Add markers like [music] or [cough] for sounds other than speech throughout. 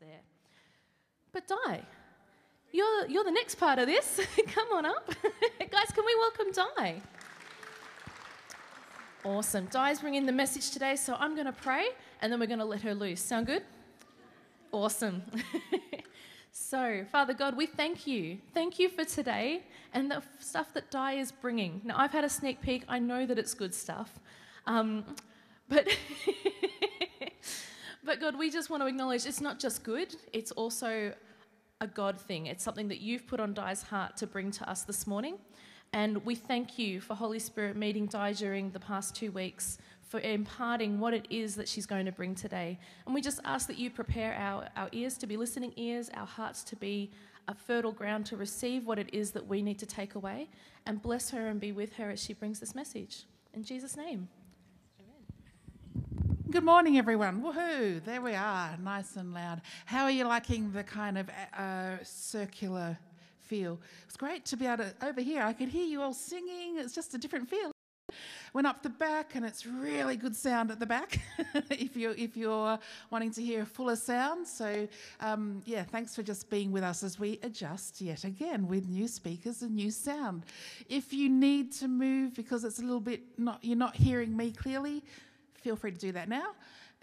there. But Di, you're, you're the next part of this. [laughs] Come on up. [laughs] Guys, can we welcome Di? Awesome. Di's bringing the message today, so I'm going to pray and then we're going to let her loose. Sound good? Awesome. [laughs] so, Father God, we thank you. Thank you for today and the stuff that Di is bringing. Now, I've had a sneak peek. I know that it's good stuff. Um, but, but God, we just want to acknowledge it's not just good, it's also a God thing. It's something that you've put on Di's heart to bring to us this morning. And we thank you for Holy Spirit meeting Di during the past two weeks, for imparting what it is that she's going to bring today. And we just ask that you prepare our, our ears to be listening ears, our hearts to be a fertile ground to receive what it is that we need to take away, and bless her and be with her as she brings this message. In Jesus' name. Good morning, everyone. Woohoo! There we are, nice and loud. How are you liking the kind of uh, circular feel. It's great to be able to, over here, I could hear you all singing. It's just a different feel. Went up the back, and it's really good sound at the back [laughs] if, you're, if you're wanting to hear a fuller sound. So, um, yeah, thanks for just being with us as we adjust yet again with new speakers and new sound. If you need to move because it's a little bit not, you're not hearing me clearly, feel free to do that now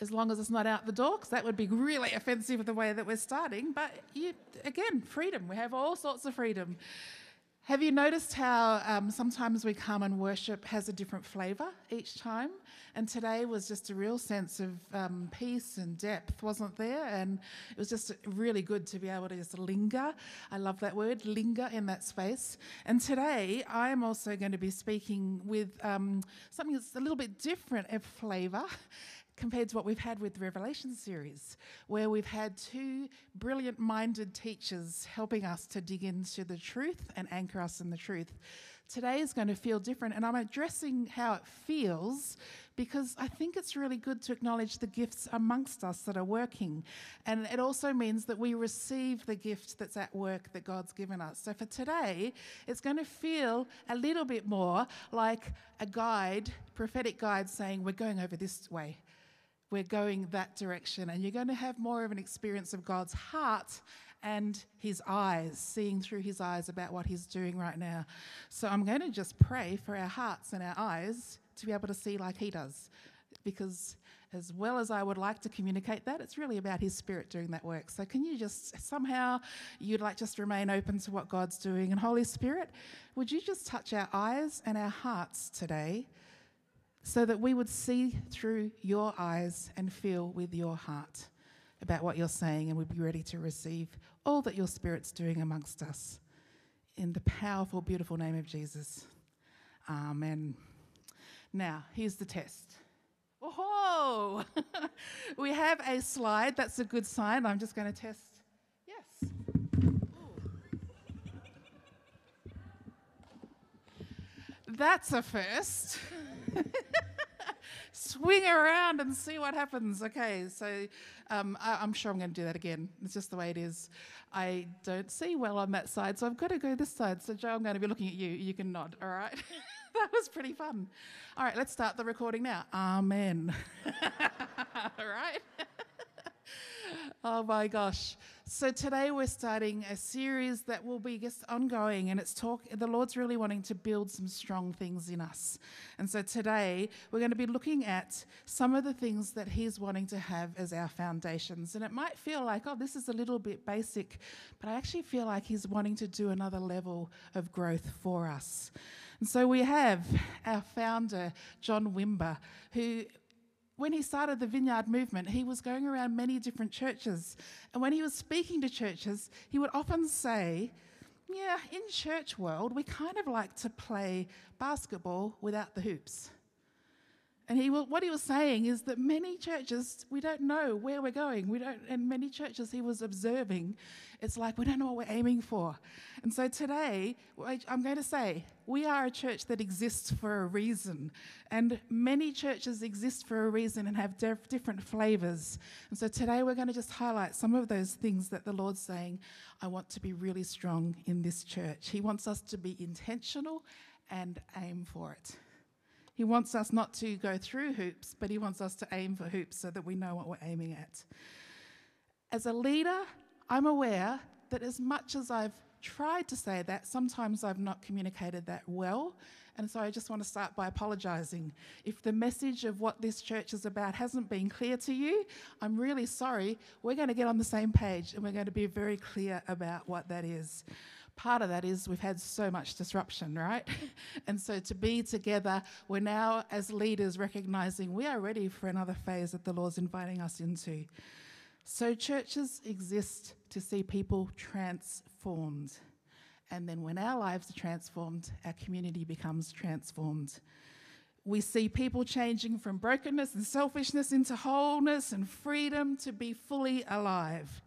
as long as it's not out the door, because that would be really offensive with the way that we're starting. But you, again, freedom. We have all sorts of freedom. Have you noticed how um, sometimes we come and worship has a different flavour each time? And today was just a real sense of um, peace and depth, wasn't there? And it was just really good to be able to just linger. I love that word, linger in that space. And today I am also going to be speaking with um, something that's a little bit different of flavour compared to what we've had with the Revelation series, where we've had two brilliant minded teachers helping us to dig into the truth and anchor us in the truth. Today is going to feel different, and I'm addressing how it feels because I think it's really good to acknowledge the gifts amongst us that are working. And it also means that we receive the gift that's at work that God's given us. So for today, it's going to feel a little bit more like a guide, prophetic guide saying, We're going over this way we're going that direction. And you're going to have more of an experience of God's heart and his eyes, seeing through his eyes about what he's doing right now. So I'm going to just pray for our hearts and our eyes to be able to see like he does. Because as well as I would like to communicate that, it's really about his spirit doing that work. So can you just somehow you'd like just remain open to what God's doing? And Holy Spirit, would you just touch our eyes and our hearts today? So that we would see through your eyes and feel with your heart about what you're saying and we'd be ready to receive all that your Spirit's doing amongst us. In the powerful, beautiful name of Jesus. Amen. Now, here's the test. Oh, [laughs] we have a slide. That's a good sign. I'm just going to test. Yes. That's a first. [laughs] Swing around and see what happens. Okay, so um, I, am sure I'm going to do that again. It's just the way it is. I don't see well on that side, so I've got to go this side. So, Joe, I'm going to be looking at you. You can nod, all right? [laughs] that was pretty fun. All right, let's start the recording now. Amen. [laughs] all right? Oh my gosh. So today we're starting a series that will be just ongoing and it's talk the Lord's really wanting to build some strong things in us. And so today we're going to be looking at some of the things that he's wanting to have as our foundations. And it might feel like, oh, this is a little bit basic, but I actually feel like he's wanting to do another level of growth for us. And so we have our founder, John Wimber, who when he started the Vineyard movement, he was going around many different churches. And when he was speaking to churches, he would often say, Yeah, in church world, we kind of like to play basketball without the hoops. And he, what he was saying is that many churches, we don't know where we're going. We don't, and many churches he was observing, it's like we don't know what we're aiming for. And so today, I'm going to say, we are a church that exists for a reason. And many churches exist for a reason and have dif- different flavors. And so today, we're going to just highlight some of those things that the Lord's saying, I want to be really strong in this church. He wants us to be intentional and aim for it. He wants us not to go through hoops, but He wants us to aim for hoops so that we know what we're aiming at. As a leader, I'm aware that as much as I've tried to say that, sometimes I've not communicated that well. And so I just want to start by apologising. If the message of what this church is about hasn't been clear to you, I'm really sorry. We're going to get on the same page and we're going to be very clear about what that is. Part of that is we've had so much disruption, right? [laughs] and so to be together, we're now as leaders recognizing we are ready for another phase that the Lord's inviting us into. So churches exist to see people transformed. And then when our lives are transformed, our community becomes transformed. We see people changing from brokenness and selfishness into wholeness and freedom to be fully alive.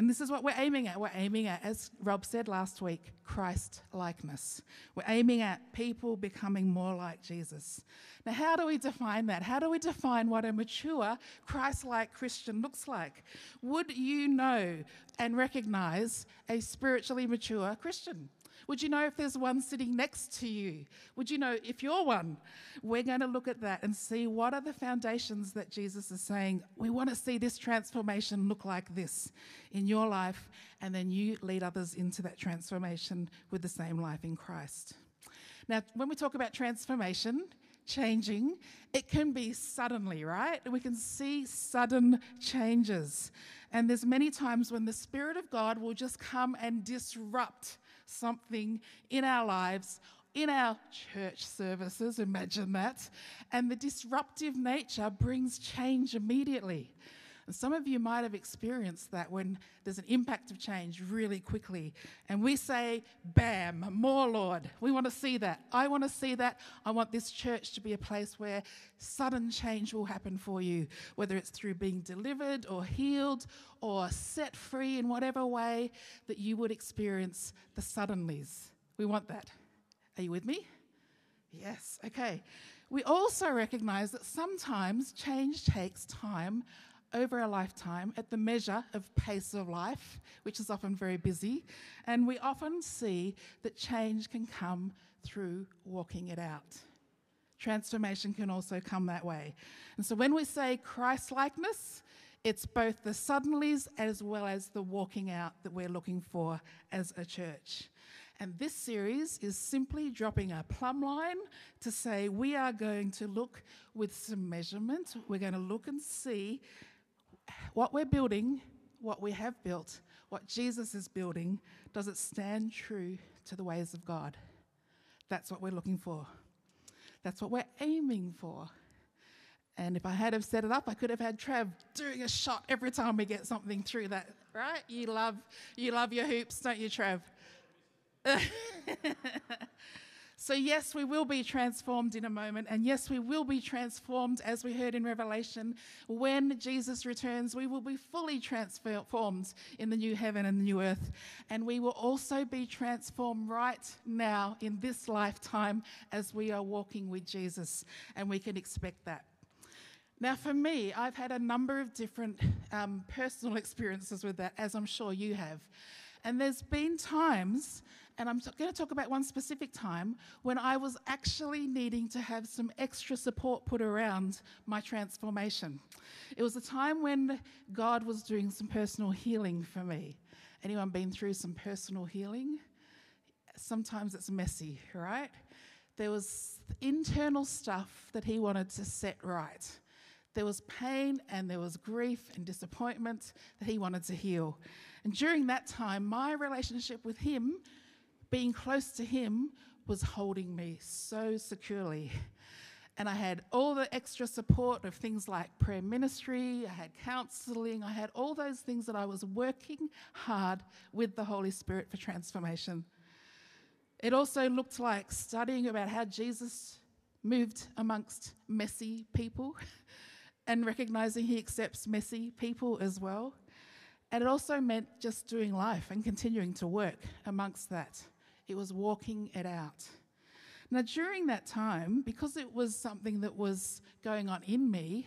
And this is what we're aiming at. We're aiming at, as Rob said last week, Christ likeness. We're aiming at people becoming more like Jesus. Now, how do we define that? How do we define what a mature, Christ like Christian looks like? Would you know and recognize a spiritually mature Christian? Would you know if there's one sitting next to you? Would you know if you're one? We're going to look at that and see what are the foundations that Jesus is saying. We want to see this transformation look like this in your life, and then you lead others into that transformation with the same life in Christ. Now, when we talk about transformation, changing, it can be suddenly, right? We can see sudden changes. And there's many times when the Spirit of God will just come and disrupt something in our lives, in our church services, imagine that. And the disruptive nature brings change immediately. And some of you might have experienced that when there's an impact of change really quickly. And we say, Bam, more, Lord. We want to see that. I want to see that. I want this church to be a place where sudden change will happen for you, whether it's through being delivered or healed or set free in whatever way that you would experience the suddenlies. We want that. Are you with me? Yes, okay. We also recognize that sometimes change takes time over a lifetime at the measure of pace of life, which is often very busy, and we often see that change can come through walking it out. Transformation can also come that way. And so when we say Christ likeness, it's both the suddenlies as well as the walking out that we're looking for as a church. And this series is simply dropping a plumb line to say we are going to look with some measurement. We're going to look and see what we're building, what we have built, what Jesus is building, does it stand true to the ways of God? That's what we're looking for. That's what we're aiming for. And if I had have set it up, I could have had Trev doing a shot every time we get something through that, right? You love you love your hoops, don't you, Trev? [laughs] So, yes, we will be transformed in a moment. And yes, we will be transformed, as we heard in Revelation. When Jesus returns, we will be fully transformed in the new heaven and the new earth. And we will also be transformed right now in this lifetime as we are walking with Jesus. And we can expect that. Now, for me, I've had a number of different um, personal [laughs] experiences with that, as I'm sure you have. And there's been times and I'm going to talk about one specific time when I was actually needing to have some extra support put around my transformation. It was a time when God was doing some personal healing for me. Anyone been through some personal healing? Sometimes it's messy, right? There was internal stuff that He wanted to set right. There was pain and there was grief and disappointment that He wanted to heal. And during that time, my relationship with Him being close to Him was holding me so securely. And I had all the extra support of things like prayer ministry, I had counseling, I had all those things that I was working hard with the Holy Spirit for transformation. It also looked like studying about how Jesus moved amongst messy people [laughs] and recognizing he accepts messy people as well. And it also meant just doing life and continuing to work amongst that it was walking it out. Now, during that time, because it was something that was going on in me,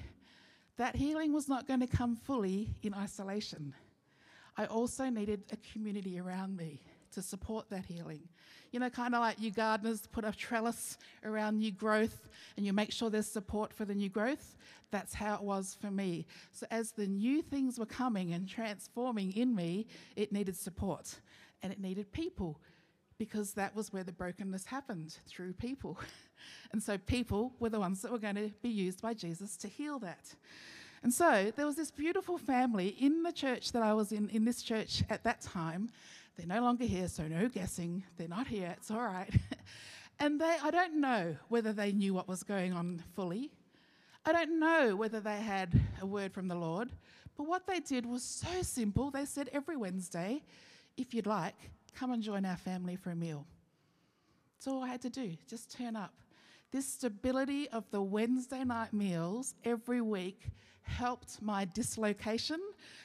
that healing was not going to come fully in isolation. I also needed a community around me to support that healing. You know, kind of like you gardeners put a trellis around new growth and you make sure there's support for the new growth. That's how it was for me. So, as the new things were coming and transforming in me, it needed support and it needed people because that was where the brokenness happened through people. [laughs] and so, people were the ones that were going to be used by Jesus to heal that. And so there was this beautiful family in the church that I was in, in this church at that time. They're no longer here, so no guessing. They're not here, it's all right. [laughs] and they, I don't know whether they knew what was going on fully. I don't know whether they had a word from the Lord. But what they did was so simple. They said every Wednesday, if you'd like, come and join our family for a meal. That's all I had to do, just turn up. This stability of the Wednesday night meals every week helped my dislocation,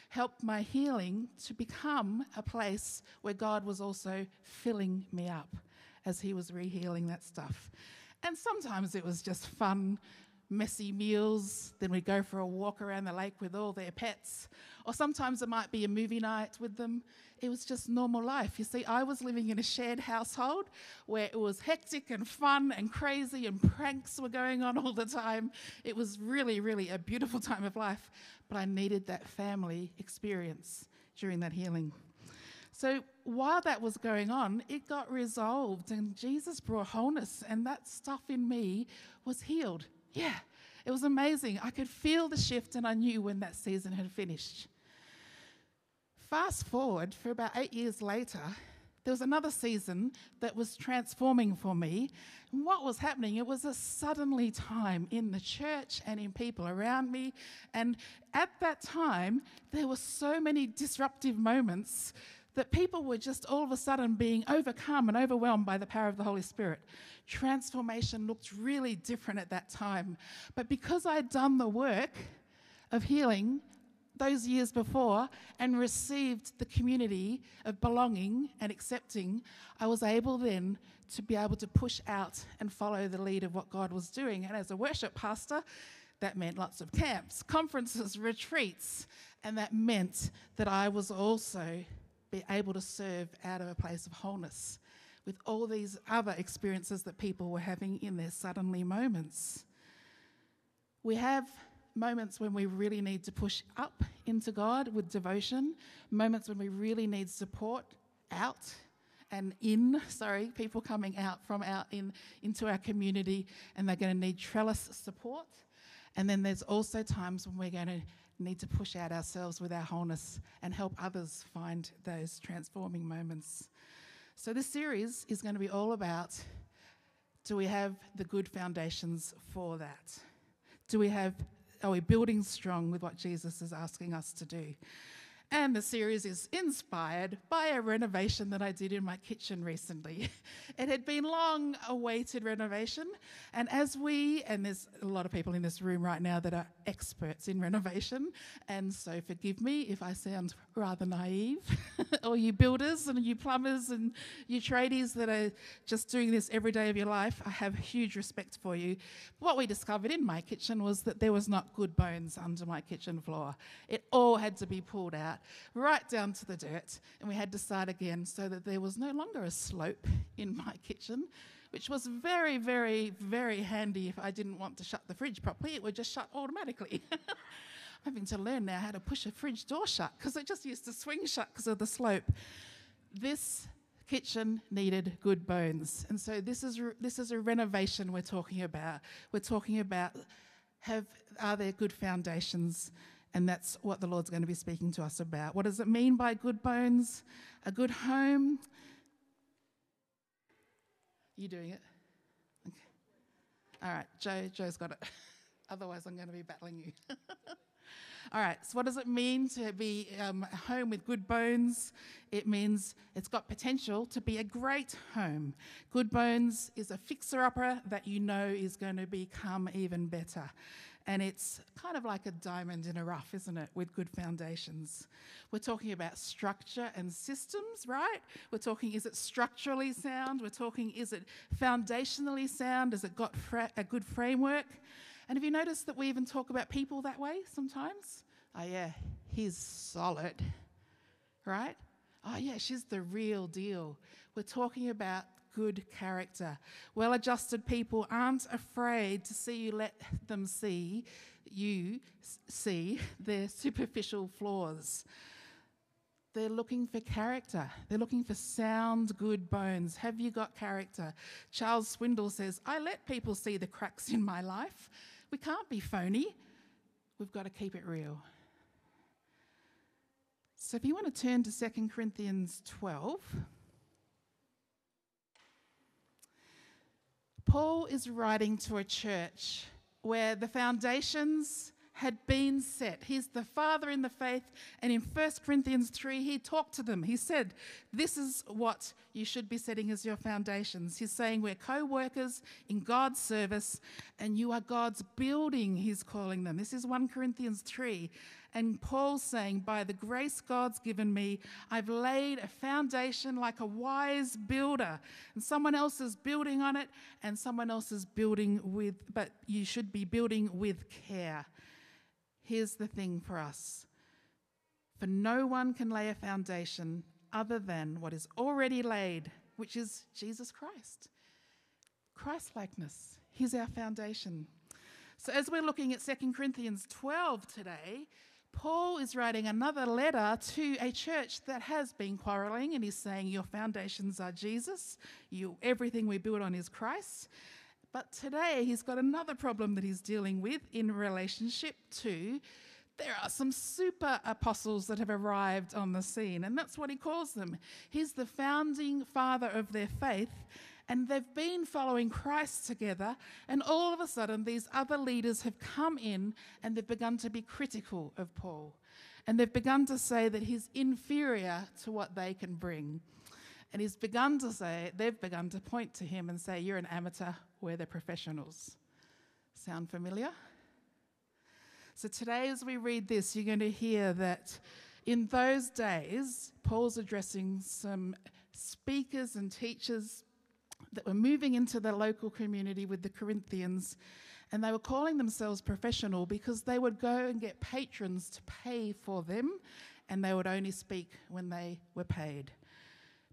helped my healing to become a place where God was also filling me up as He was rehealing that stuff. And sometimes it was just fun, messy meals. Then we'd go for a walk around the lake with all their pets. Or sometimes it might be a movie night with them. It was just normal life. You see, I was living in a shared household where it was hectic and fun and crazy and pranks were going on all the time. It was really, really a beautiful time of life. But I needed that family experience during that healing. So while that was going on, it got resolved, and Jesus brought wholeness, and that stuff in me was healed. Yeah, it was amazing. I could feel the shift, and I knew when that season had finished. Fast forward for about eight years later, there was another season that was transforming for me. And what was happening? It was a suddenly time in the church and in people around me. And at that time, there were so many disruptive moments that people were just all of a sudden being overcome and overwhelmed by the power of the Holy Spirit. Transformation looked really different at that time. But because I'd done the work of healing those years before and received the community of belonging and accepting, I was able then to be able to push out and follow the lead of what God was doing. And as a worship pastor, that meant lots of camps, conferences, [laughs] retreats, and that meant that I was also be able to serve out of a place of wholeness with all these other experiences that people were having in their suddenly moments. We have moments when we really need to push up into God with devotion, moments when we really need support out and in, sorry, people coming out from out in into our community and they're going to need trellis support. And then there's also times when we're going to need to push out ourselves with our wholeness and help others find those transforming moments. So, this series is going to be all about do we have the good foundations for that? Do we have, are we building strong with what Jesus is asking us to do? And the series is inspired by a renovation that I did in my kitchen recently. [laughs] it had been long awaited renovation. And as we, and there's a lot of people in this room right now that are experts in renovation, and so forgive me if I sound rather naive, [laughs] or you builders and you plumbers and you tradies that are just doing this every day of your life, I have huge respect for you. What we discovered in my kitchen was that there was not good bones under my kitchen floor. It all had to be pulled out right down to the dirt, and we had to start again so that there was no longer a slope in my [laughs] kitchen, which was very, very, very handy if I didn't want to shut the fridge properly. It would just shut automatically. [laughs] I'm having to learn now how to push a fridge door shut because it just used to swing shut because of the slope. This kitchen needed good bones. And so this is this is a renovation we're talking about. We're talking about have are there good foundations and that's what the Lord's going to be speaking to us about. What does it mean by good bones? A good home? You doing it? Okay. All right, Joe, Joe's got it. [laughs] Otherwise, I'm going to be battling you. [laughs] All right, so what does it mean to be um, a home with good bones? It means it's got potential to be a great home. Good bones is a fixer upper that you know is going to become even better. And it's kind of like a diamond in a rough, isn't it, with good foundations. We're talking about structure and systems, right? We're talking, is it structurally sound? We're talking, is it foundationally sound? Has it got fra- a good framework? And have you noticed that we even talk about people that way sometimes? Oh, yeah, he's solid, right? Oh, yeah, she's the real deal. We're talking about good character. Well adjusted people aren't afraid to see you let them see you see [laughs] their superficial flaws. They're looking for character. They're looking for sound, good bones. Have you got character? Charles Swindoll says, I let people see the cracks in my life. We can't be phony. We've got to keep it real. So if you want to turn to 2 Corinthians 12, Paul is writing to a church where the foundations had been set. He's the father in the faith. And in 1 Corinthians 3, he talked to them. He said, This is what you should be setting as your foundations. He's saying, We're co workers in God's service, and you are God's building, he's calling them. This is 1 Corinthians 3. And Paul's saying, By the grace God's given me, I've laid a foundation like a wise builder. And someone else is building on it, and someone else is building with, but you should be building with care. Here's the thing for us for no one can lay a foundation other than what is already laid, which is Jesus Christ. Christ likeness. He's our foundation. So, as we're looking at 2 Corinthians 12 today, Paul is writing another letter to a church that has been quarreling, and he's saying, Your foundations are Jesus, you, everything we build on is Christ. But today he's got another problem that he's dealing with in relationship to there are some super apostles that have arrived on the scene, and that's what he calls them. He's the founding father of their faith, and they've been following Christ together, and all of a sudden, these other leaders have come in and they've begun to be critical of Paul. And they've begun to say that he's inferior to what they can bring. And he's begun to say, they've begun to point to him and say, You're an amateur, we're the professionals. Sound familiar? So today, as we read this, you're going to hear that in those days, Paul's addressing some speakers and teachers that were moving into the local community with the Corinthians, and they were calling themselves professional because they would go and get patrons to pay for them, and they would only speak when they were paid.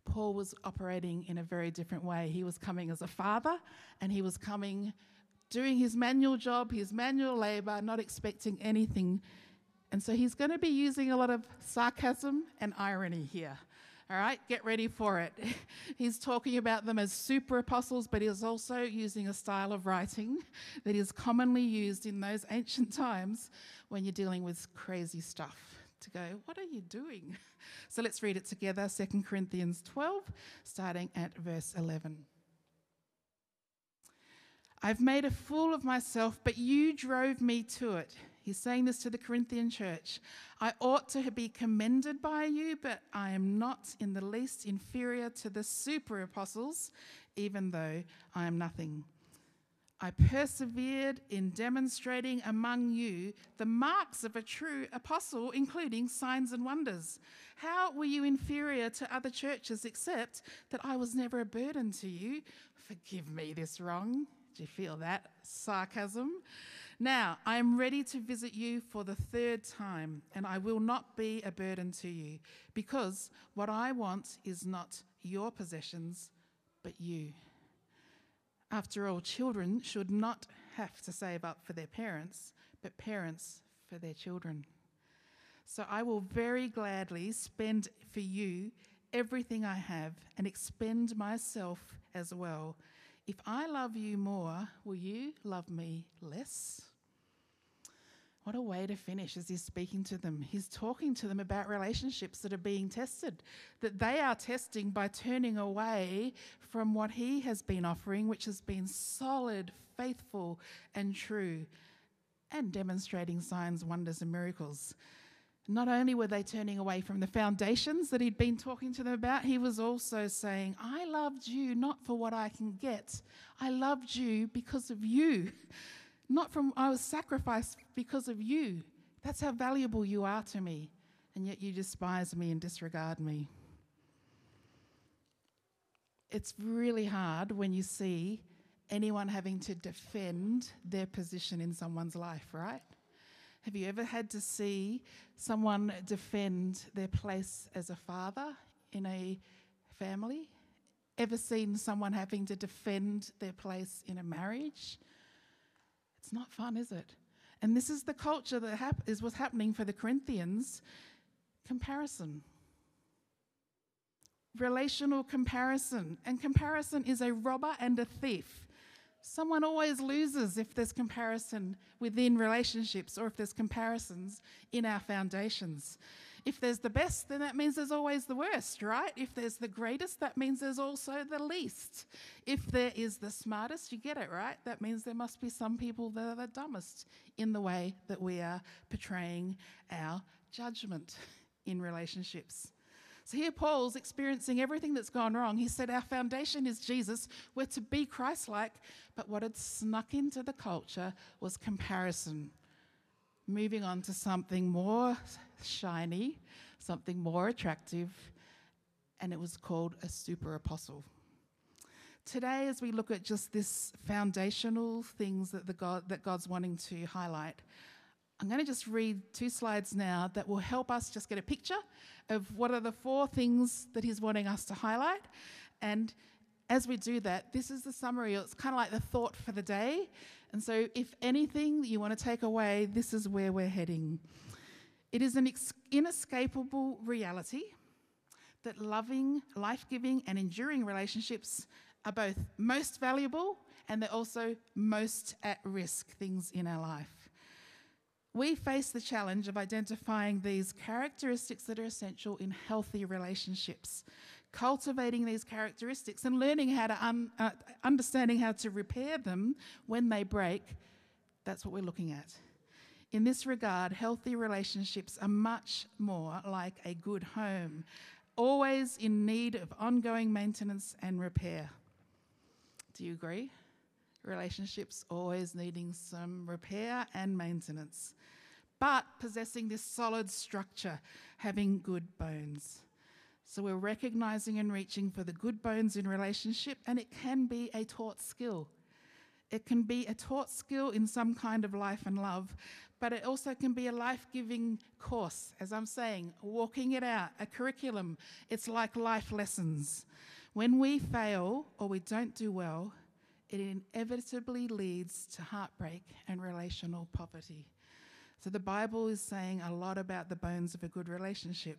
Paul was operating in a very different way. He was coming as a father and he was coming doing his manual job, his manual labor, not expecting anything. And so he's going to be using a lot of sarcasm and irony here. All right, get ready for it. [laughs] He's talking about them as super apostles, but he's also using a style of writing that is commonly used in those ancient times when you're dealing with crazy stuff to go, What are you doing? [laughs] So let's read it together 2 Corinthians 12, starting at verse 11. I've made a fool of myself, but you drove me to it. He's saying this to the Corinthian church. I ought to be commended by you, but I am not in the least inferior to the super apostles, even though I am nothing. I persevered in demonstrating among you the marks of a true apostle, including signs and wonders. How were you inferior to other churches except that I was never a burden to you? Forgive me this wrong. Do you feel that sarcasm? Now, I am ready to visit you for the third time, and I will not be a burden to you, because what I want is not your possessions, but you. After all, children should not have to save up for their parents, but parents for their children. So I will very gladly spend for you everything I have and expend myself as well. If I love you more, will you love me less? What a way to finish as he's speaking to them. He's talking to them about relationships that are being tested, that they are testing by turning away from what he has been offering, which has been solid, faithful, and true, and demonstrating signs, wonders, and miracles. Not only were they turning away from the foundations that he'd been talking to them about, he was also saying, I loved you not for what I can get, I loved you because of you. [laughs] Not from, I was sacrificed because of you. That's how valuable you are to me. And yet you despise me and disregard me. It's really hard when you see anyone having to defend their position in someone's life, right? Have you ever had to see someone defend their place as a father in a family? Ever seen someone having to defend their place in a marriage? It's not fun, is it? And this is the culture that hap- is what's happening for the Corinthians comparison. Relational comparison. And comparison is a robber and a thief. Someone always loses if there's comparison within relationships or if there's comparisons in our foundations. If there's the best, then that means there's always the worst, right? If there's the greatest, that means there's also the least. If there is the smartest, you get it, right? That means there must be some people that are the dumbest in the way that we are portraying our judgment in relationships. So here Paul's experiencing everything that's gone wrong. He said, Our foundation is Jesus. We're to be Christ like. But what had snuck into the culture was comparison. Moving on to something more shiny, something more attractive, and it was called a super apostle. Today, as we look at just this foundational things that, the God, that God's wanting to highlight, I'm going to just read two slides now that will help us just get a picture of what are the four things that He's wanting us to highlight. And as we do that, this is the summary. It's kind of like the thought for the day. And so, if anything you want to take away, this is where we're heading. It is an inescapable reality that loving, life giving, and enduring relationships are both most valuable and they're also most at risk things in our life we face the challenge of identifying these characteristics that are essential in healthy relationships, cultivating these characteristics and learning how to un, uh, understanding how to repair them when they break. That's what we're looking at. In this regard, healthy relationships are much more like a good home, always in need of ongoing maintenance and repair. Do you agree? relationships always needing some repair and maintenance, but possessing this solid structure, having good bones. So we're recognizing and reaching for the good bones in relationship, and it can be a taught skill. It can be a taught skill in some kind of life and love, but it also can be a life giving course, as I'm saying, walking it out, a curriculum. It's like life lessons. When we fail or we don't do well, it inevitably leads to heartbreak and relational poverty. So the Bible is saying a lot about the bones of a good relationship.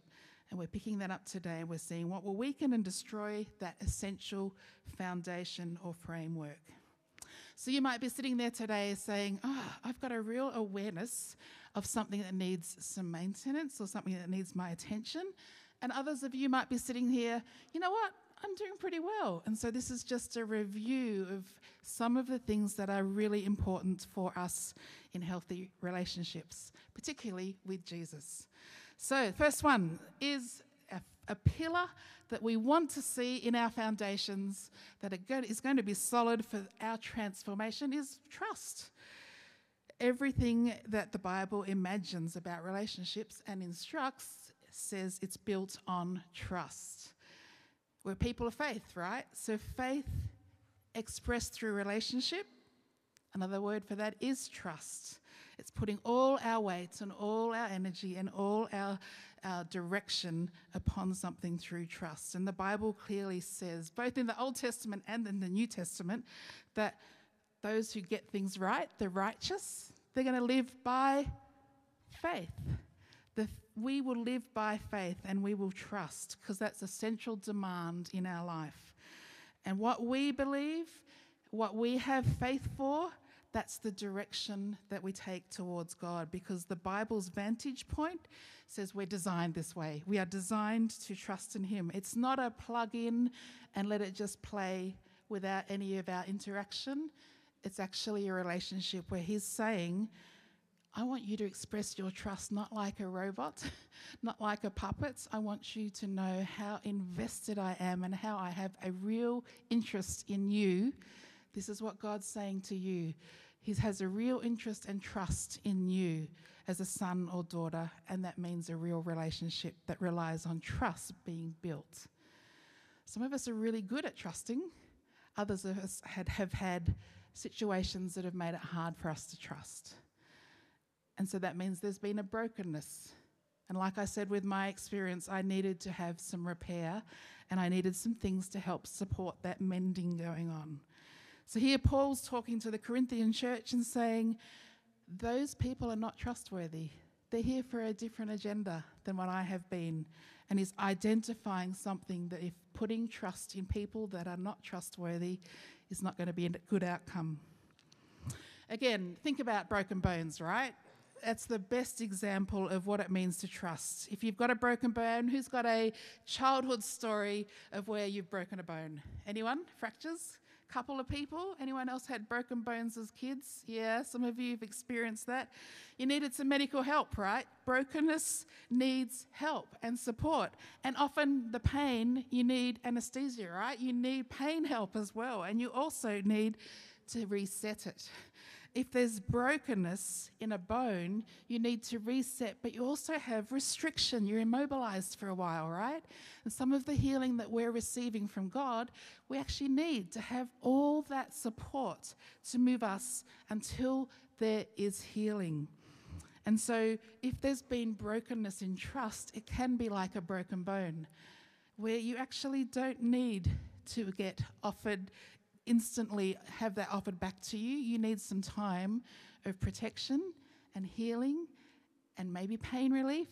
And we're picking that up today. We're seeing what will weaken and destroy that essential foundation or framework. So you might be sitting there today saying, Oh, I've got a real awareness of something that needs some maintenance or something that needs my attention. And others of you might be sitting here, you know what? I'm doing pretty well. And so this is just a review of some of the things that are really important for us in healthy relationships, particularly with Jesus. So, first one is a, pillar that we want to see in our foundations that is going to be solid for our transformation is trust. Everything that the Bible imagines about relationships and instructs says it's built on trust. We're people of faith, right? So faith expressed through relationship. Another word for that is trust. It's putting all our weight and all our energy and all our, our direction upon something through trust. And the Bible clearly says, both in the Old Testament and in the New Testament, that those who get things right, the righteous, they're going to live by faith. The we will live by faith and we will trust because that's a central demand in our life. And what we believe, what we have faith for, that's the direction that we take towards God because the Bible's vantage point says we're designed this way. We are designed to trust in Him. It's not a plug in and let it just play without any of our interaction. It's actually a relationship where He's saying, I want you to express your trust not like a robot, [laughs] not like a puppet. I want you to know how invested I am and how I have a real interest in you. This is what God's saying to you. He has a real interest and trust in you as a son or daughter, and that means a real relationship that relies on trust being built. Some of us are really good at trusting, others of us had, have had situations that have made it hard for us to trust. And so that means there's been a brokenness And like I said, with my experience, I needed to have some repair and I needed some things to help support that mending going on. So here, Paul's talking to the Corinthian church and saying, Those people are not trustworthy. They're here for a different agenda than what I have been. And he's identifying something that if putting trust in people that are not trustworthy is not going to be a good outcome. Again, think about broken bones, right? That's the best example of what it means to trust. If you've got a broken bone, who's got a childhood story of where you've broken a bone? Anyone? Fractures? Couple of people. Anyone else had broken bones as kids? Yeah, some of you have experienced that. You needed some medical help, right? Brokenness needs help and support. And often the pain, you need anesthesia, right? You need pain help as well. And you also need to reset it if there's brokenness in a bone, you need to reset, but you also have restriction. You're immobilized for a while, right? And some of the healing that we're receiving from God, we actually need to have all that support to move us until there is healing. And so, if there's been brokenness in trust, it can be like a broken bone where you actually don't need to get offered instantly have that offered back to you. You need some time of protection and healing and maybe pain relief.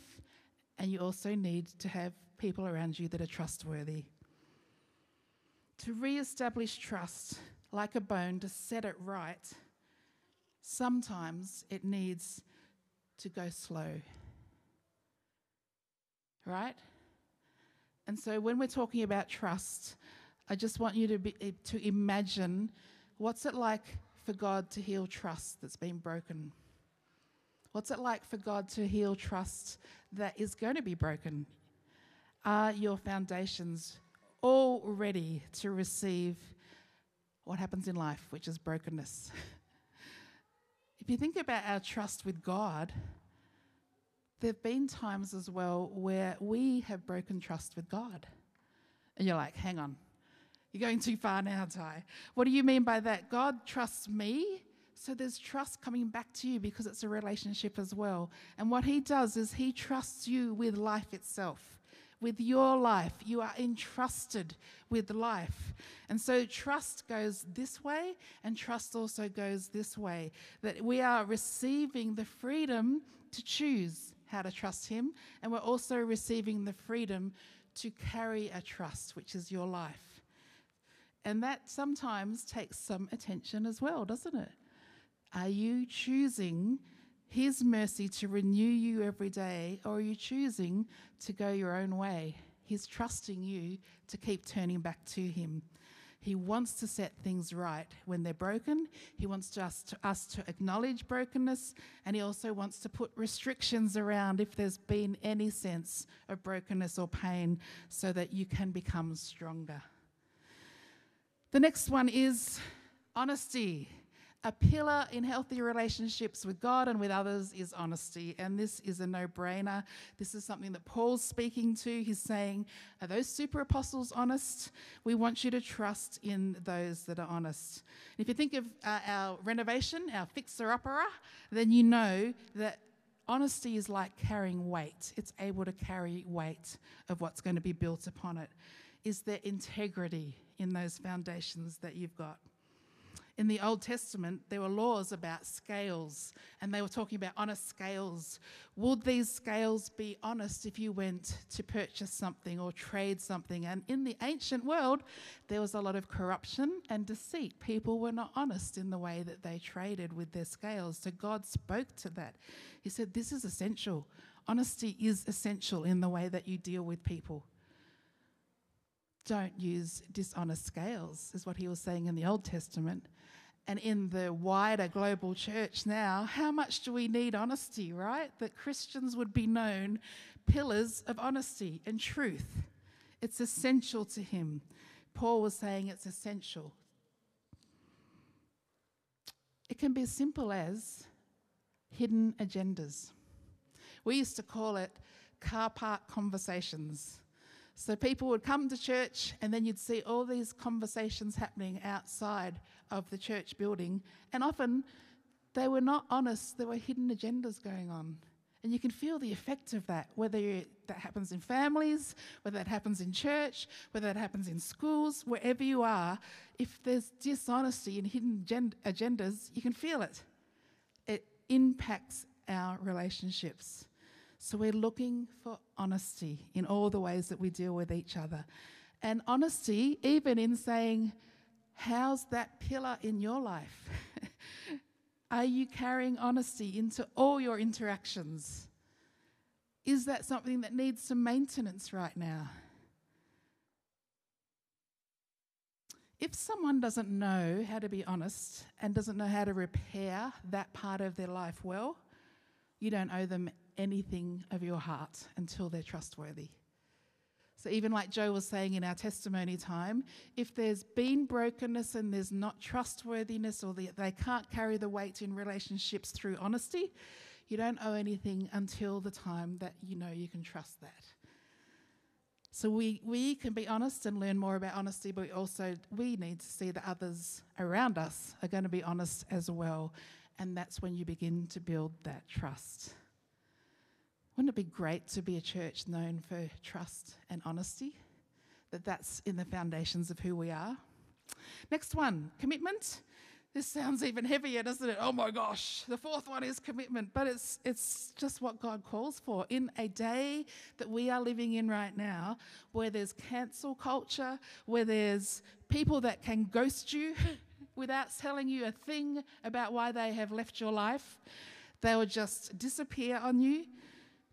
And you also need to have people around you that are trustworthy. To re establish trust, like a bone, to set it right, sometimes it needs to go slow. Right? And so when we're talking about trust, I just want you to, be, eh, to imagine what's it like for God to heal trust that's been broken? What's it like for God to heal trust that is going to be broken? Are your foundations all ready to receive what happens in life, which is brokenness? [laughs] if you think about our trust with God, there have been times as well where we have broken trust with God. And you're like, hang on, you're going too far now, Di. What do you mean by that? God trusts me. So there's trust coming back to you because it's a relationship as well. And what he does is he trusts you with life itself. With your life, you are entrusted with life. And so trust goes this way, and trust also goes this way. That we are receiving the freedom to choose how to trust Him, and we're also receiving the freedom to carry a trust, which is your life. And that sometimes takes some attention as well, doesn't it? Are you choosing His mercy to renew you every day, or are you choosing to go your own way? He's trusting you to keep turning back to Him. He wants to set things right when they're broken. He wants us to, us to acknowledge brokenness, and He also wants to put restrictions around if there's been any sense of brokenness or pain so that you can become stronger. The next one is honesty. A pillar in healthy relationships with God and with others is honesty. And this is a no brainer. This is something that Paul's speaking to. He's saying, Are those super apostles honest? We want you to trust in those that are honest. if you think of uh, our renovation, our fixer upper, then you know that honesty is like carrying weight, it's able to carry weight of what's going to be built upon it. Is there integrity? in those foundations that you've got. In the Old Testament, there were laws about scales, and they were talking about honest scales. Would these scales be honest if you went to purchase something or trade something? And in the ancient world, there was a lot of corruption and deceit. People were not honest in the way that they traded with their scales. So God spoke to that. He said, This is essential. Honesty is essential in the way that you deal with people don't use dishonest scales, is what he was saying in the Old Testament. And in the wider global church now, how much do we need honesty, right? That Christians would be known pillars of honesty and truth. It's essential to him. Paul was saying it's essential. It can be as simple as hidden agendas. We used to call it car park conversations. So people would come to church, and then you'd see all these conversations happening outside of the church building. And often they were not honest, there were hidden agendas going on. And you can feel the effect of that, whether that happens in families, whether that happens in church, whether that happens in schools, wherever you are. If there's dishonesty and hidden gen- agendas, you can feel it. It impacts our relationships. So we're looking for honesty in all the ways that we deal with each other. And honesty, even in saying, How's that pillar in your life? [laughs] Are you carrying honesty into all your interactions? Is that something that needs some maintenance right now? If someone doesn't know how to be honest and doesn't know how to repair that part of their life well, you don't owe them anything of your heart until they're trustworthy. So, even like Joe was saying in our testimony time, if there's been brokenness and there's not trustworthiness or they can't carry the weight in relationships through honesty, you don't owe anything until the time that you know you can trust that. So we, we can be honest and learn more about honesty, but we also we need to see that others around us are going to be honest as well. And that's when you begin to build that trust. Wouldn't it be great to be a church known for trust and honesty? That that's in the foundations of who we are. Next one, commitment. This sounds even heavier, doesn't it? Oh my gosh. The fourth one is commitment, but it's it's just what God calls for. In a day that we are living in right now, where there's cancel culture, where there's people that can ghost you [laughs] without telling you a thing about why they have left your life, they will just disappear on you.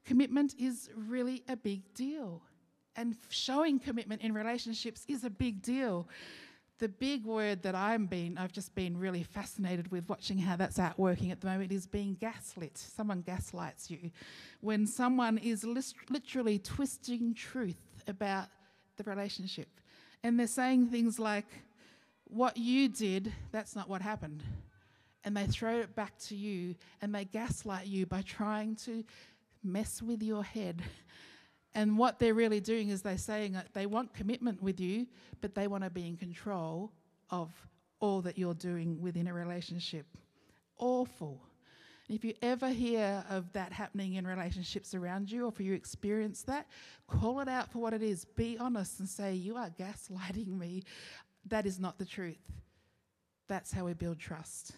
Commitment is really a big deal. And showing commitment in relationships is a big deal. The big word that I'm being, I've just been really fascinated with watching how that's out working at the moment is being gaslit. Someone gaslights you. When someone is literally twisting truth about the relationship. And they're saying things like, what you did, that's not what happened. And they throw it back to you and they gaslight you by trying to mess with your head. [laughs] And what they're really doing is they're saying that they want commitment with you, but they want to be in control of all that you're doing within a relationship. Awful. If you ever hear of that happening in relationships around you, or if you experience that, call it out for what it is. Be honest and say, You are gaslighting me. That is not the truth. That's how we build trust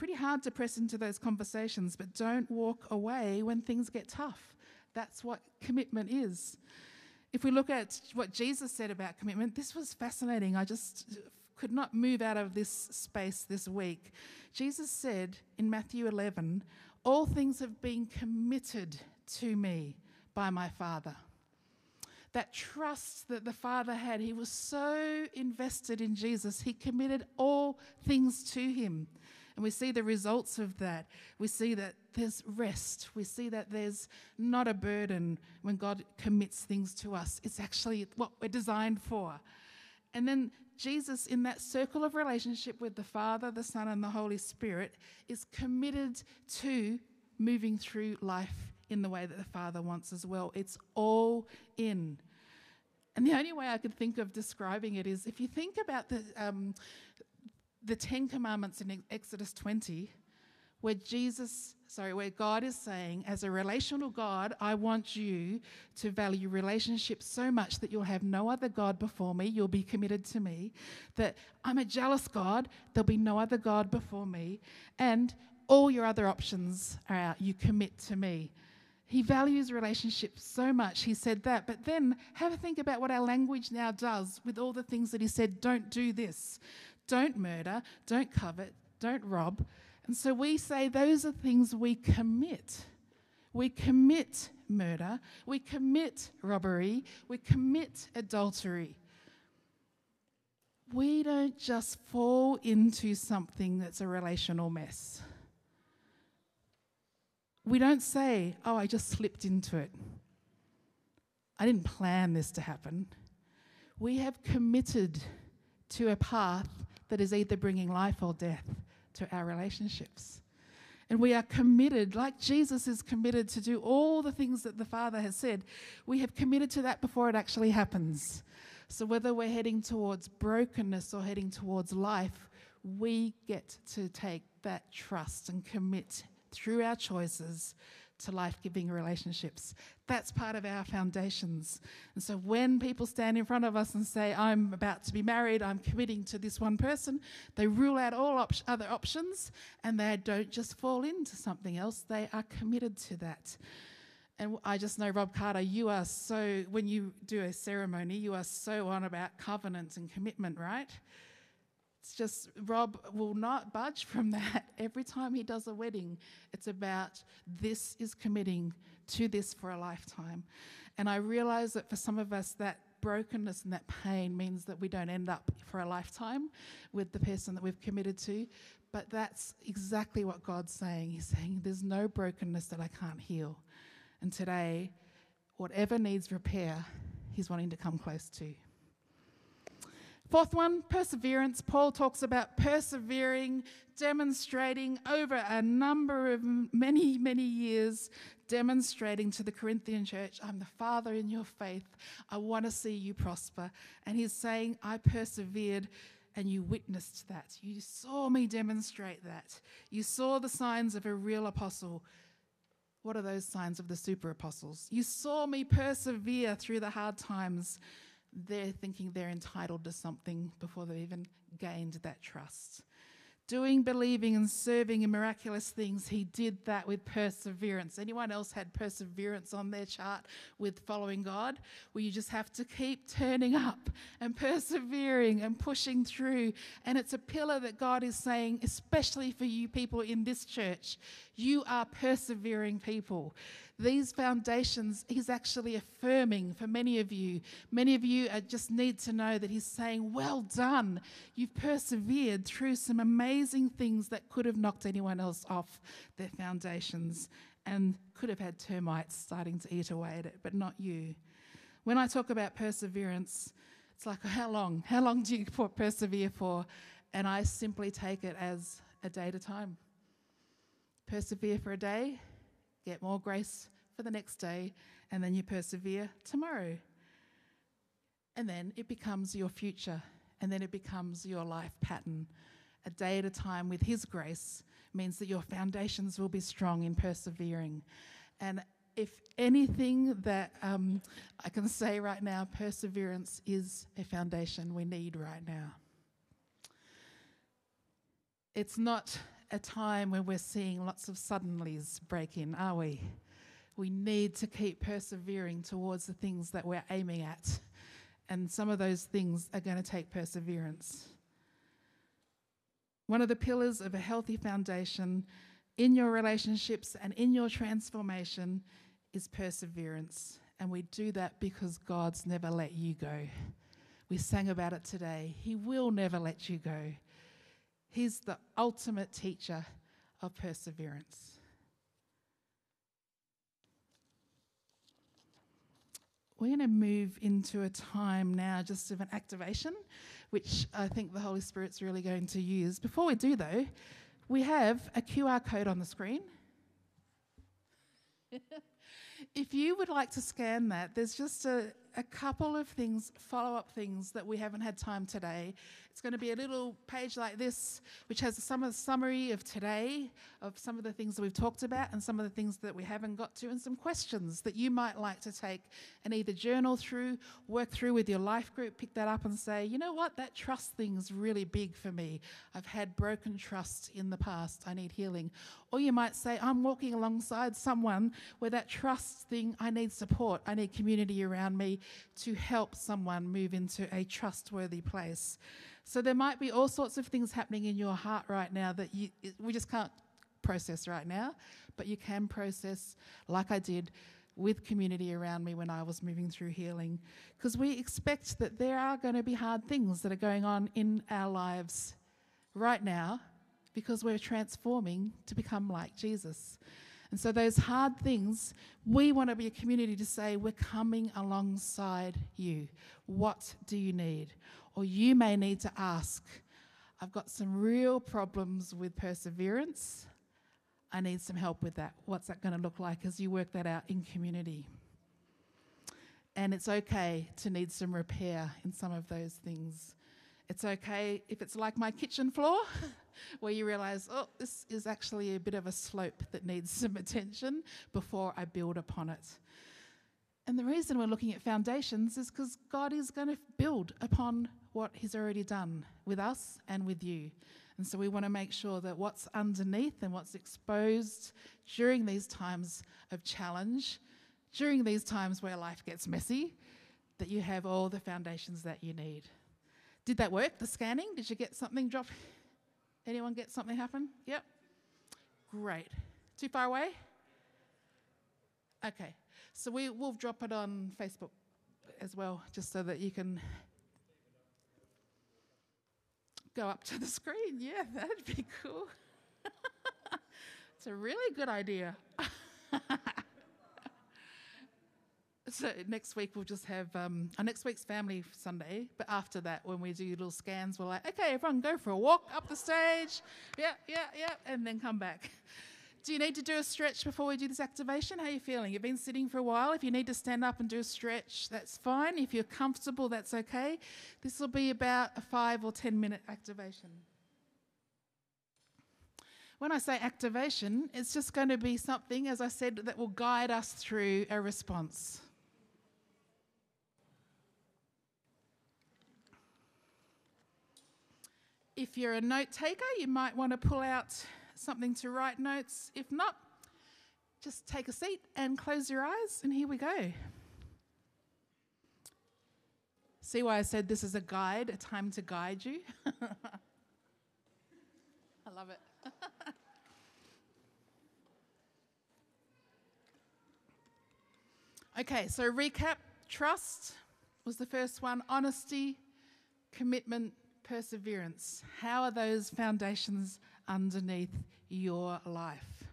pretty hard to press into those conversations, but don't walk away when things get tough. That's what commitment is. If we look at what Jesus said about commitment, this was fascinating. I just could not move out of this space this week. Jesus said in Matthew 11, All things have been committed to me by my Father. That trust that the Father had, he was so invested in Jesus, he committed all things to him. And we see the results of that. We see that there's rest. We see that there's not a burden when God commits things to us. It's actually what we're designed for. And then Jesus, in that circle of relationship with the Father, the Son, and the Holy Spirit, is committed to moving through life in the way that the Father wants as well. It's all in. And the only way I could think of describing it is if you think about the, um, the Ten Commandments in Exodus 20, where Jesus, sorry, where God is saying, as a relational God, I want you to value relationships so much that you'll have no other God before me, you'll be committed to me, that I'm a jealous God, there'll be no other God before me, and all your other options are out, you commit to me. He values relationships so much, he said that. But then have a think about what our language now does with all the things that he said don't do this, don't murder, don't covet, don't rob. And so we say those are things we commit. We commit murder, we commit robbery, we commit adultery. We don't just fall into something that's a relational mess. We don't say, oh, I just slipped into it. I didn't plan this to happen. We have committed to a path that is either bringing life or death to our relationships. And we are committed, like Jesus is committed to do all the things that the Father has said, we have committed to that before it actually happens. So whether we're heading towards brokenness or heading towards life, we get to take that trust and commit through our choices to life giving relationships. That's part of our foundations. And so when people stand in front of us and say, I'm about to be married, I'm committing to this one person, they rule out all op- other options and they don't just fall into something else, they are committed to that. And I just know, Rob Carter, you are so, when you do a ceremony, you are so on about covenant and commitment, right? It's just, Rob will not budge from that. [laughs] Every time he does a wedding, it's about this is committing to this for a lifetime. And I realize that for some of us, that brokenness and that pain means that we don't end up for a lifetime with the person that we've committed to. But that's exactly what God's saying. He's saying, There's no brokenness that I can't heal. And today, whatever needs repair, He's wanting to come close to. Fourth one, perseverance. Paul talks about persevering, demonstrating over a number of many, many years, demonstrating to the Corinthian church, I'm the father in your faith. I want to see you prosper. And he's saying, I persevered and you witnessed that. You saw me demonstrate that. You saw the signs of a real apostle. What are those signs of the super apostles? You saw me persevere through the hard times they're thinking they're entitled to something before they've even gained that trust doing, believing, and serving in miraculous things. He did that with perseverance. Anyone else had perseverance on their chart with following God? Where you just have to keep turning up and persevering and pushing through. And it's a pillar that God is saying, especially for you people in this church, you are persevering people these foundations he's actually affirming for many of you. Many of you uh, just need to know that he's saying, Well done. You've persevered through some amazing things that could have knocked anyone else off their foundations and could have had termites starting to eat away at it, but not you. When I talk about perseverance, it's like, How long? How long do you persevere for? And I simply take it as a day at a time. Persevere for a day, get more grace for the next day, and then you persevere tomorrow. And then it becomes your future, and then it becomes your life pattern. A day at a time with His grace means that your foundations will be strong in persevering. And if anything that um, I can say right now, perseverance is a foundation we need right now. It's not a time when we're seeing lots of suddenlies break in, are we? We need to keep persevering towards the things that we're aiming at. And some of those things are going to take perseverance. One of the pillars of a healthy foundation in your relationships and in your transformation is perseverance. And we do that because God's never let you go. We sang about it today. He will never let you go. He's the ultimate teacher of perseverance. We're going to move into a time now just of an activation, which I think the Holy Spirit's really going to use. Before we do, though, we have a QR code on the screen. [laughs] if you would like to scan that, there's just a, a couple of things, follow up things that we haven't had time today. It's going to be a little page like this, which has some of the summary of today, of some of the things that we've talked about, and some of the things that we haven't got to, and some questions that you might like to take and either journal through, work through with your life group, pick that up and say, you know what, that trust thing's really big for me. I've had broken trust in the past. I need healing. Or you might say, I'm walking alongside someone where that trust thing, I need support, I need community around me to help someone move into a trustworthy place. So there might be all sorts of things happening in your heart right now that you, we just can't process right now, but you can process like I did with community around me when I was moving through healing. Because we expect that there are going to be hard things that are going on in our lives right now because we're transforming to become like Jesus. And so, those hard things, we want to be a community to say, We're coming alongside you. What do you need? Or you may need to ask, I've got some real problems with perseverance. I need some help with that. What's that going to look like as you work that out in community? And it's okay to need some repair in some of those things. It's okay if it's like my kitchen floor, [laughs] where you realize, oh, this is actually a bit of a slope that needs some attention before I build upon it. And the reason we're looking at foundations is because God is going to build upon what He's already done with us and with you. And so we want to make sure that what's underneath and what's exposed during these times of challenge, during these times where life gets messy, that you have all the foundations that you need. Did that work, the scanning? Did you get something drop? Anyone get something happen? Yep. Great. Too far away? Okay. So we will drop it on Facebook as well, just so that you can go up to the screen. [laughs] Yeah, that'd be cool. [laughs] it's a really good idea. [laughs] so next week we'll just have um, our next week's family Sunday, but after that, when we do little scans, we're like, okay, everyone go for a walk up the stage. Yeah, yeah, yeah, and then come back. Do you need to do a stretch before we do this activation? How are you feeling? You've been sitting for a while. If you need to stand up and do a stretch, that's fine. If you're comfortable, that's okay. This will be about a five or ten minute activation. When I say activation, it's just going to be something, as I said, that will guide us through a response. If you're a note taker, you might want to pull out something to write notes. If not, just take a seat and close your eyes, and here we go. See why I said this is a guide, a time to guide you? [laughs] I love it. [laughs] okay, so recap trust was the first one, honesty, commitment, perseverance. How are those foundations underneath your life.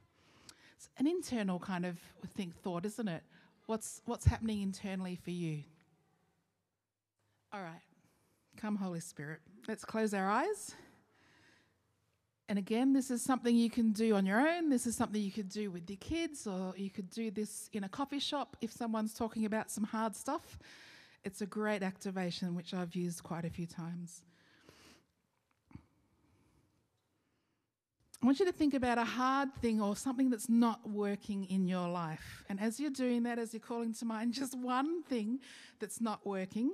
It's an internal kind of think thought, isn't it? What's what's happening internally for you? All right. Come Holy Spirit. Let's close our eyes. And again, this is something you can do on your own. This is something you could do with your kids, or you could do this in a coffee shop if someone's talking about some hard stuff. It's a great activation, which I've used quite a few times. I want you to think about a hard thing or something that's not working in your life. And as you're doing that, as you're calling to mind [laughs] just one thing that's not working,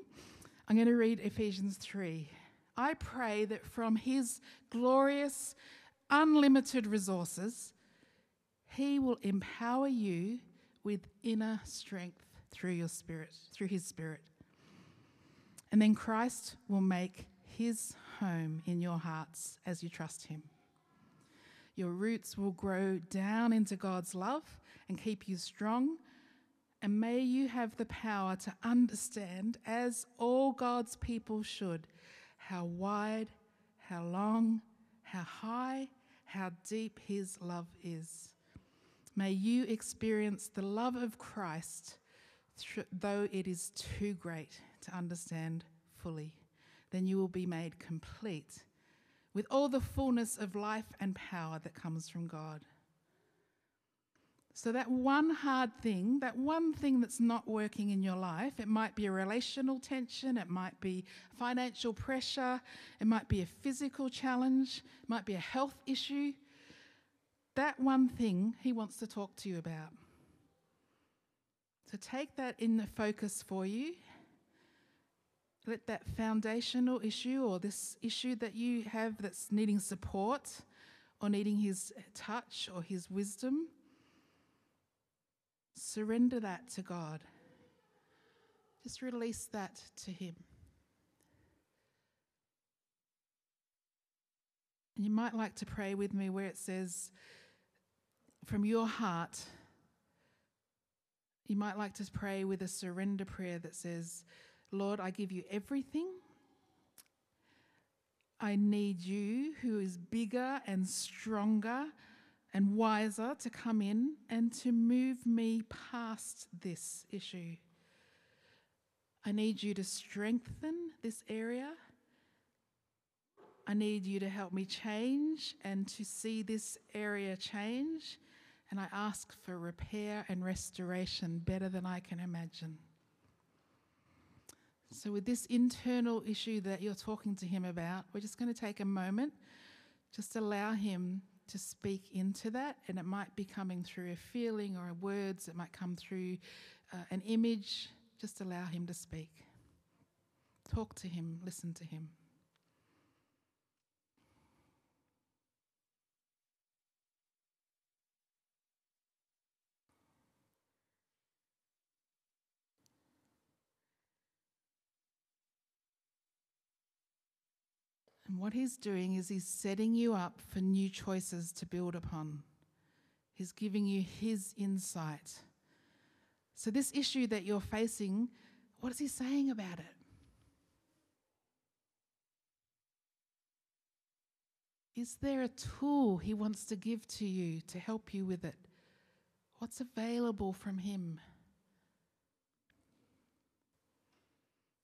I'm going to read Ephesians 3. I pray that from His glorious, unlimited resources, He will empower you with inner strength through your spirit, through His Spirit. And then Christ will make His home in your hearts as you trust Him. Your roots will grow down into God's love and keep you strong. And may you have the power to understand, as all God's people should, how wide, how long, how high, how deep His love is. May you experience the love of Christ, though it is too great to understand fully. Then you will be made complete with all the fullness of life and power that comes from God. So, that one hard thing, that one thing that's not working in your life, it might be a relational tension, it might be financial pressure, it might be a physical challenge, it might be a health issue. That one thing he wants to talk to you about. So, take that in the focus for you let that foundational issue or this issue that you have that's needing support or needing His touch or His wisdom, surrender that to God. Just release that to Him. And you might like to pray with me where it says, from your heart, you might like to pray with a surrender prayer that says, Lord, I give you everything. I need you, who is bigger and stronger and wiser, to come in and to move me past this issue. I need you to strengthen this area. I need you to help me change and to see this area change. And I ask for repair and restoration better than I can imagine. So, with this internal issue that you're talking to Him about, we're just going to take a moment, just allow Him to speak into that. And it might be coming through a feeling or words, it might come through uh, an image. Just allow Him to speak. Talk to Him, listen to Him. And what he's doing is he's setting you up for new choices to build upon. He's giving you his insight. So, this issue that you're facing, what is he saying about it? Is there a tool he wants to give to you to help you with it? What's available from him?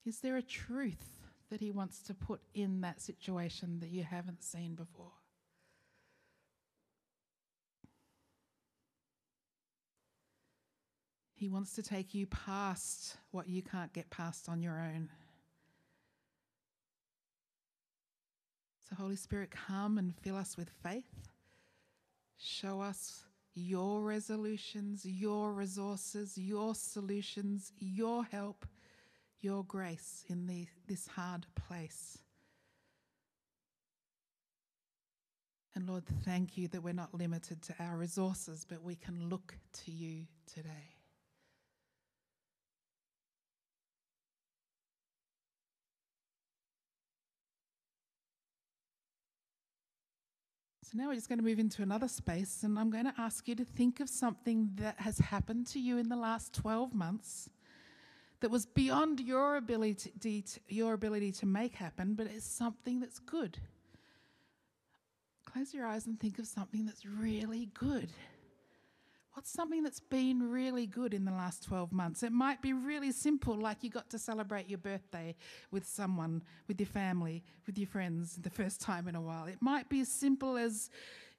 Is there a truth that He wants to put in that situation that you haven't seen before. He wants to take you past what you can't get past on your own. So, Holy Spirit, come and fill us with faith. Show us your resolutions, your resources, your solutions, your help your grace in the, this hard place. And Lord, thank you that we're not limited to our resources, but we can look to you today. So now we're just going to move into another space, and I'm going to ask you to think of something that has happened to you in the last 12 months that was beyond your ability to, your ability to make happen, but it's something that's good. Close your eyes and think of something that's really good. What's something that's been really good in the last 12 months? It might be really simple, like you got to celebrate your birthday with someone, with your family, with your friends, the first time in a while. It might be as simple as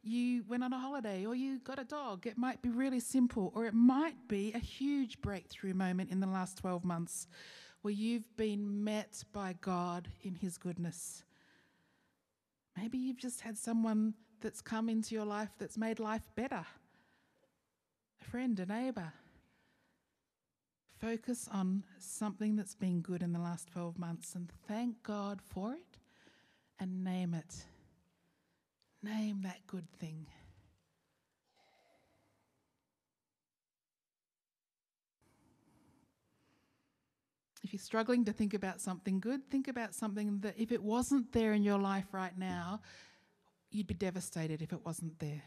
you went on a holiday or you got a dog. It might be really simple, or it might be a huge breakthrough moment in the last 12 months where you've been met by God in His goodness. Maybe you've just had someone that's come into your life that's made life better a friend, a neighbour. Focus on something that's been good in the last 12 months and thank God for it and name it. Name that good thing. If you're struggling to think about something good, think about something that if it wasn't there in your life right now, you'd be devastated if it wasn't there.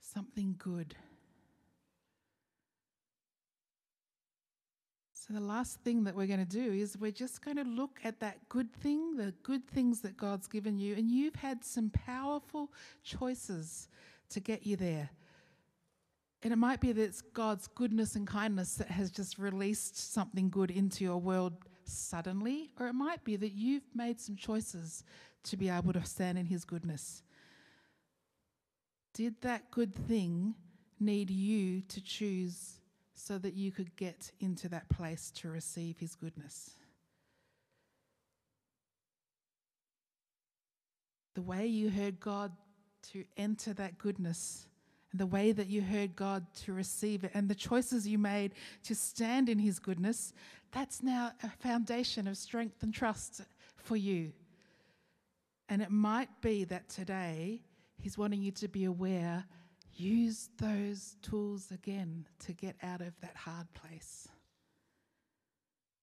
Something good. So, the last thing that we're going to do is we're just going to look at that good thing, the good things that God's given you, and you've had some powerful choices to get you there. And it might be that it's God's goodness and kindness that has just released something good into your world suddenly, or it might be that you've made some choices to be able to stand in His goodness. Did that good thing need you to choose so that you could get into that place to receive His goodness. The way you heard God to enter that goodness, and the way that you heard God to receive it, and the choices you made to stand in His goodness, that's now a foundation of strength and trust for you. And it might be that today He's wanting you to be aware Use those tools again to get out of that hard place.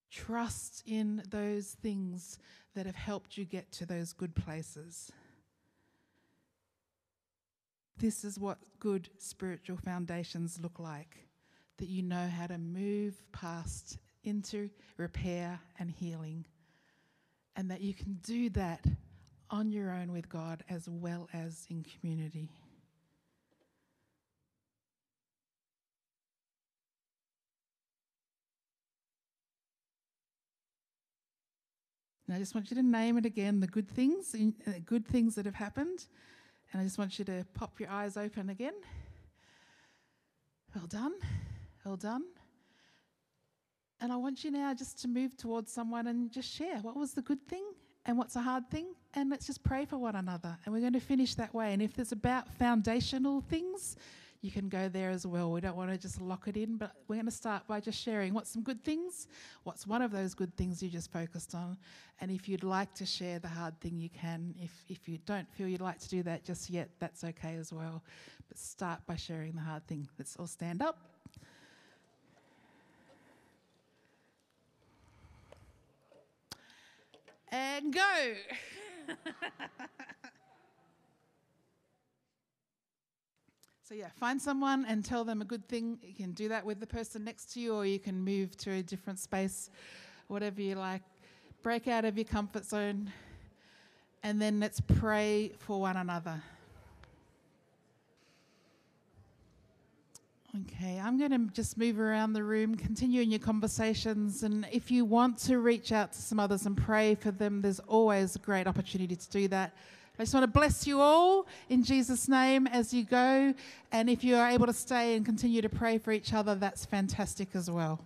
Trust in those things that have helped you get to those good places. This is what good spiritual foundations look like that you know how to move past into repair and healing, and that you can do that on your own with God as well as in community. And I just want you to name it again the good things, uh, good things that have happened. And I just want you to pop your eyes open again. Well done. Well done. And I want you now just to move towards someone and just share what was the good thing and what's a hard thing. And let's just pray for one another. And we're going to finish that way. And if there's about foundational things, you can go there as well. We don't want to just lock it in, but we're going to start by just sharing what's some good things, what's one of those good things you just focused on. And if you'd like to share the hard thing, you can. If, if you don't feel you'd like to do that just yet, that's okay as well. But start by sharing the hard thing. Let's all stand up. And go. [laughs] So, yeah, find someone and tell them a good thing. You can do that with the person next to you, or you can move to a different space, whatever you like. Break out of your comfort zone, and then let's pray for one another. Okay, I'm going to just move around the room, continue in your conversations, and if you want to reach out to some others and pray for them, there's always a great opportunity to do that. I just want to bless you all in Jesus' name as you go. And if you are able to stay and continue to pray for each other, that's fantastic as well.